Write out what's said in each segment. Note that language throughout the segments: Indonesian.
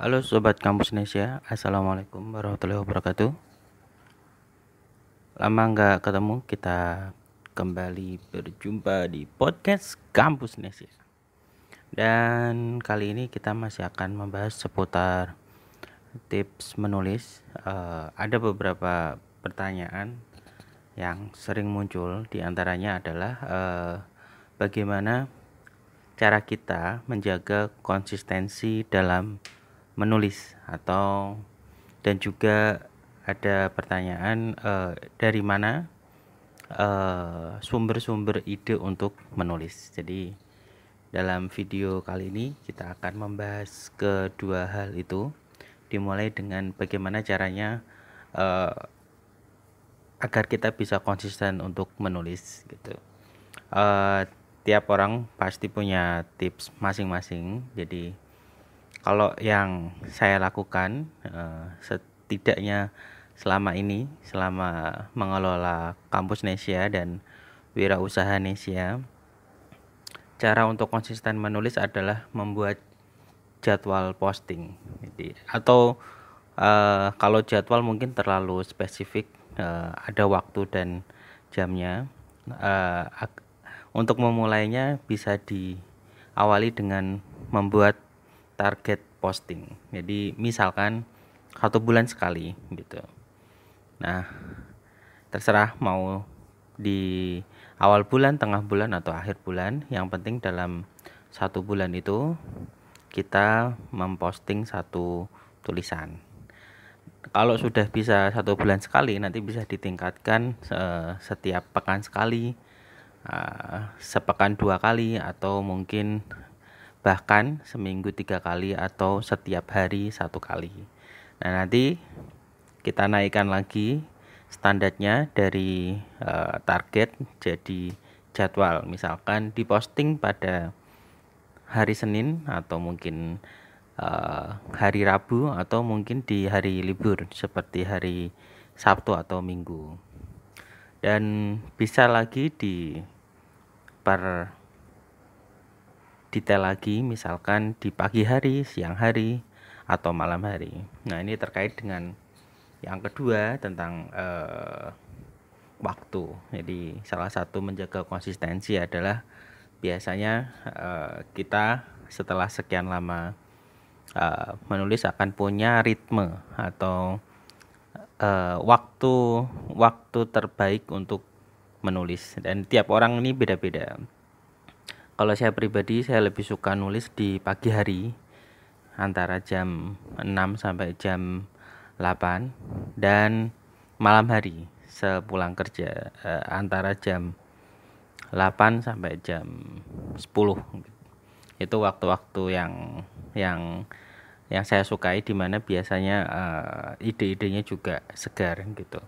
Halo Sobat Kampus Indonesia, Assalamualaikum warahmatullahi wabarakatuh. Lama nggak ketemu, kita kembali berjumpa di podcast Kampus Indonesia. Dan kali ini kita masih akan membahas seputar tips menulis. Uh, Ada beberapa pertanyaan yang sering muncul Di antaranya adalah uh, bagaimana cara kita menjaga konsistensi dalam menulis atau dan juga ada pertanyaan uh, dari mana eh, sumber-sumber uh, ide untuk menulis. Jadi dalam video kali ini kita akan membahas kedua hal itu dimulai dengan bagaimana caranya uh, agar kita bisa konsisten untuk menulis gitu. Uh, tiap orang pasti punya tips masing-masing. Jadi kalau yang saya lakukan uh, setidaknya selama ini selama mengelola kampus Nesia dan wirausaha Nesia cara untuk konsisten menulis adalah membuat jadwal posting. Jadi atau uh, kalau jadwal mungkin terlalu spesifik uh, ada waktu dan jamnya uh, untuk memulainya bisa diawali dengan membuat target posting. Jadi misalkan satu bulan sekali gitu. Nah, terserah mau di awal bulan, tengah bulan atau akhir bulan. Yang penting dalam satu bulan itu kita memposting satu tulisan. Kalau sudah bisa satu bulan sekali, nanti bisa ditingkatkan setiap pekan sekali, eh, sepekan dua kali, atau mungkin bahkan seminggu tiga kali atau setiap hari satu kali. Nah nanti kita naikkan lagi standarnya dari uh, target jadi jadwal. Misalkan diposting pada hari Senin atau mungkin uh, hari Rabu atau mungkin di hari libur seperti hari Sabtu atau Minggu. Dan bisa lagi di per detail lagi misalkan di pagi hari, siang hari, atau malam hari. Nah, ini terkait dengan yang kedua tentang uh, waktu. Jadi, salah satu menjaga konsistensi adalah biasanya uh, kita setelah sekian lama uh, menulis akan punya ritme atau uh, waktu waktu terbaik untuk menulis dan tiap orang ini beda-beda kalau saya pribadi saya lebih suka nulis di pagi hari antara jam 6 sampai jam 8 dan malam hari sepulang kerja eh, antara jam 8 sampai jam 10 itu waktu-waktu yang yang yang saya sukai di mana biasanya uh, ide-idenya juga segar gitu.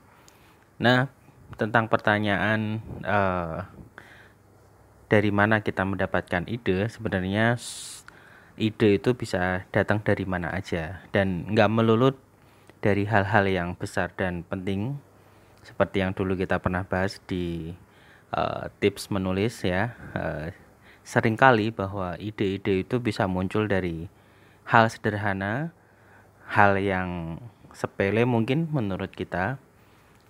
Nah, tentang pertanyaan uh, dari mana kita mendapatkan ide sebenarnya ide itu bisa datang dari mana aja. Dan nggak melulu dari hal-hal yang besar dan penting seperti yang dulu kita pernah bahas di uh, tips menulis ya. Uh, sering kali bahwa ide-ide itu bisa muncul dari hal sederhana hal yang sepele mungkin menurut kita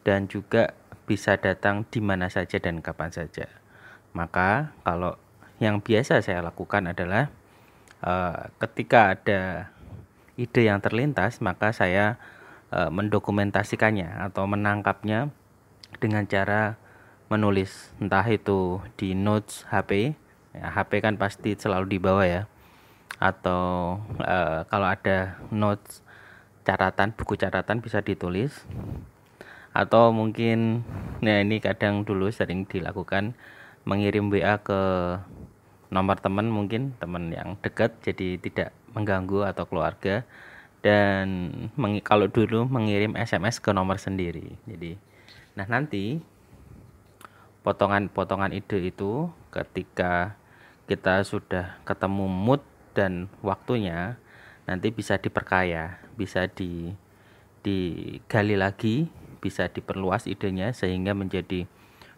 dan juga bisa datang di mana saja dan kapan saja maka kalau yang biasa saya lakukan adalah uh, ketika ada ide yang terlintas, maka saya uh, mendokumentasikannya atau menangkapnya dengan cara menulis, entah itu di notes HP, ya, HP kan pasti selalu dibawa ya, atau uh, kalau ada notes catatan, buku catatan bisa ditulis, atau mungkin, ya ini kadang dulu sering dilakukan mengirim WA ke nomor teman mungkin teman yang dekat jadi tidak mengganggu atau keluarga. Dan kalau dulu mengirim SMS ke nomor sendiri. Jadi nah nanti potongan-potongan ide itu ketika kita sudah ketemu mood dan waktunya nanti bisa diperkaya bisa di digali lagi bisa diperluas idenya sehingga menjadi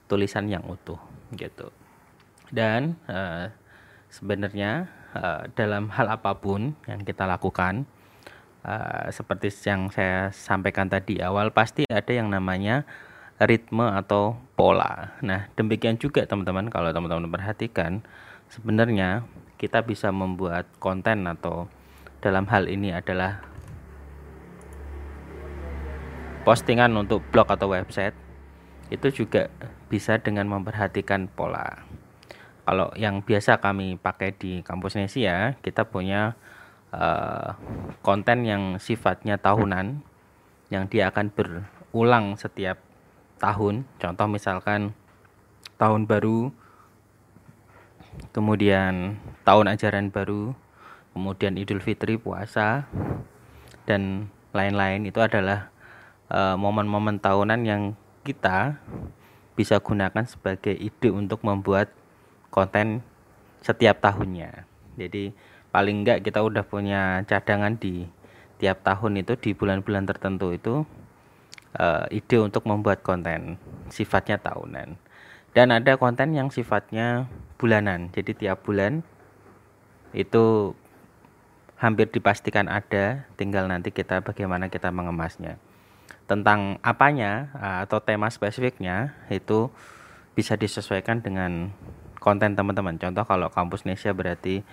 tulisan yang utuh gitu dan uh, sebenarnya uh, dalam hal apa pun yang kita lakukan uh, seperti yang saya sampaikan tadi awal pasti ada yang namanya ritme atau pola. Nah, demikian juga teman-teman kalau teman-teman perhatikan sebenarnya kita bisa membuat konten atau dalam hal ini adalah postingan untuk blog atau website itu juga bisa dengan memperhatikan pola. Kalau yang biasa kami pakai di kampus Nesia, kita punya uh, konten yang sifatnya tahunan, yang dia akan berulang setiap tahun. Contoh misalkan tahun baru, kemudian tahun ajaran baru, kemudian Idul Fitri, puasa, dan lain-lain itu adalah eh, momen-momen uh, tahunan yang kita bisa gunakan sebagai ide untuk membuat konten setiap tahunnya. Jadi paling enggak kita udah punya cadangan di tiap tahun itu di bulan-bulan tertentu itu uh, ide untuk membuat konten sifatnya tahunan. Dan ada konten yang sifatnya bulanan. Jadi tiap bulan itu hampir dipastikan ada, tinggal nanti kita bagaimana kita mengemasnya tentang apanya eh, atau tema spesifiknya itu bisa disesuaikan dengan konten teman-teman. Contoh kalau kampus Nesia berarti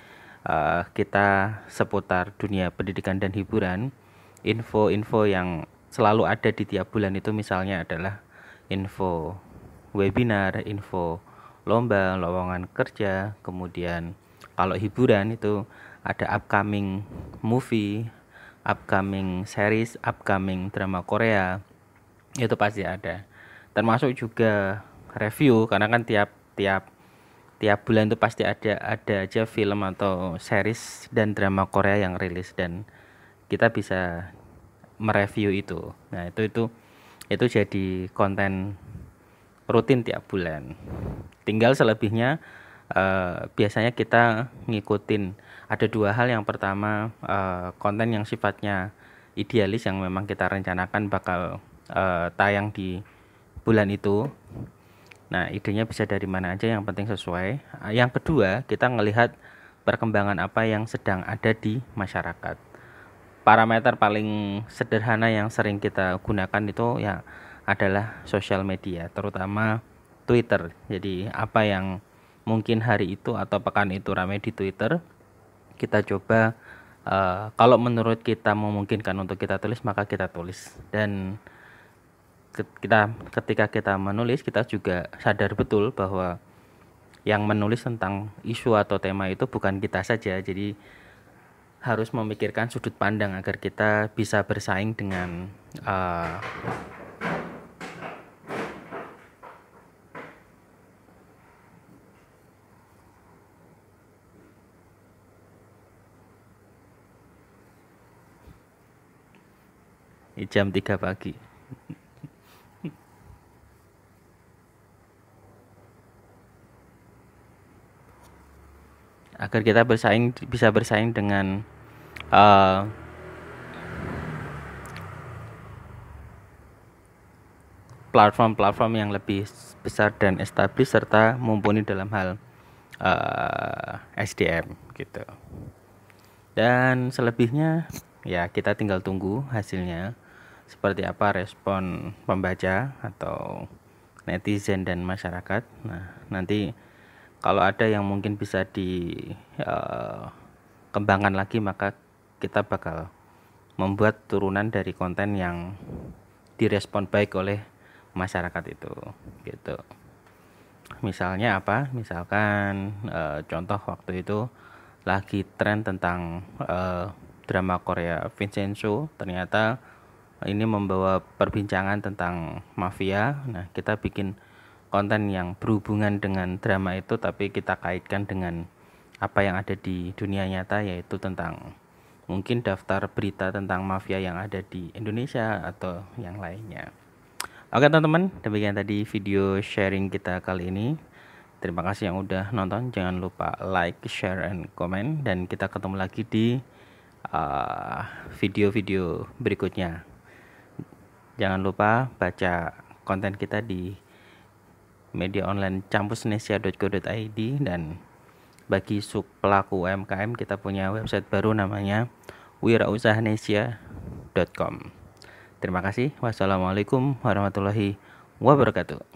uh, kita seputar dunia pendidikan dan hiburan, info-info yang selalu ada di tiap bulan itu misalnya adalah info webinar, info lomba, lowongan kerja, kemudian kalau hiburan itu ada upcoming movie, upcoming series, upcoming drama Korea itu pasti ada. Termasuk juga review karena kan tiap tiap tiap bulan itu pasti ada ada aja film atau series dan drama Korea yang rilis dan kita bisa mereview itu. Nah, itu itu itu jadi konten rutin tiap bulan. Tinggal selebihnya uh, biasanya kita ngikutin ada dua hal. Yang pertama uh, konten yang sifatnya idealis yang memang kita rencanakan bakal uh, tayang di bulan itu. Nah idenya bisa dari mana aja yang penting sesuai. Yang kedua kita melihat perkembangan apa yang sedang ada di masyarakat. Parameter paling sederhana yang sering kita gunakan itu ya adalah sosial media terutama Twitter. Jadi apa yang mungkin hari itu atau pekan itu ramai di Twitter kita coba uh, kalau menurut kita memungkinkan untuk kita tulis maka kita tulis. Dan kita ketika kita menulis kita juga sadar betul bahwa yang menulis tentang isu atau tema itu bukan kita saja. Jadi harus memikirkan sudut pandang agar kita bisa bersaing dengan uh, jam 3 pagi agar kita bersaing bisa bersaing dengan uh, platform-platform yang lebih besar dan established serta mumpuni dalam hal uh, SDM gitu. Dan selebihnya ya kita tinggal tunggu hasilnya seperti apa respon pembaca atau netizen dan masyarakat. Nah, nanti kalau ada yang mungkin bisa dikembangkan eh, uh, lagi maka kita bakal membuat turunan dari konten yang direspon baik oleh masyarakat itu gitu. Misalnya apa? Misalkan uh, contoh waktu itu lagi tren tentang uh, drama Korea Vincenzo ternyata ini membawa perbincangan tentang mafia. Nah, kita bikin konten yang berhubungan dengan drama itu tapi kita kaitkan dengan apa yang ada di dunia nyata yaitu tentang mungkin daftar berita tentang mafia yang ada di Indonesia atau yang lainnya. Oke teman-teman, demikian tadi video sharing kita kali ini. Terima kasih yang udah nonton. Jangan lupa like, share, and comment. Dan kita ketemu lagi di uh, video-video uh, berikutnya. Jangan lupa baca konten kita di media online campusnesia.co.id dan bagi sub pelaku UMKM kita punya website baru namanya wirausahanesia gmail.com Terima kasih. Wassalamualaikum warahmatullahi wabarakatuh.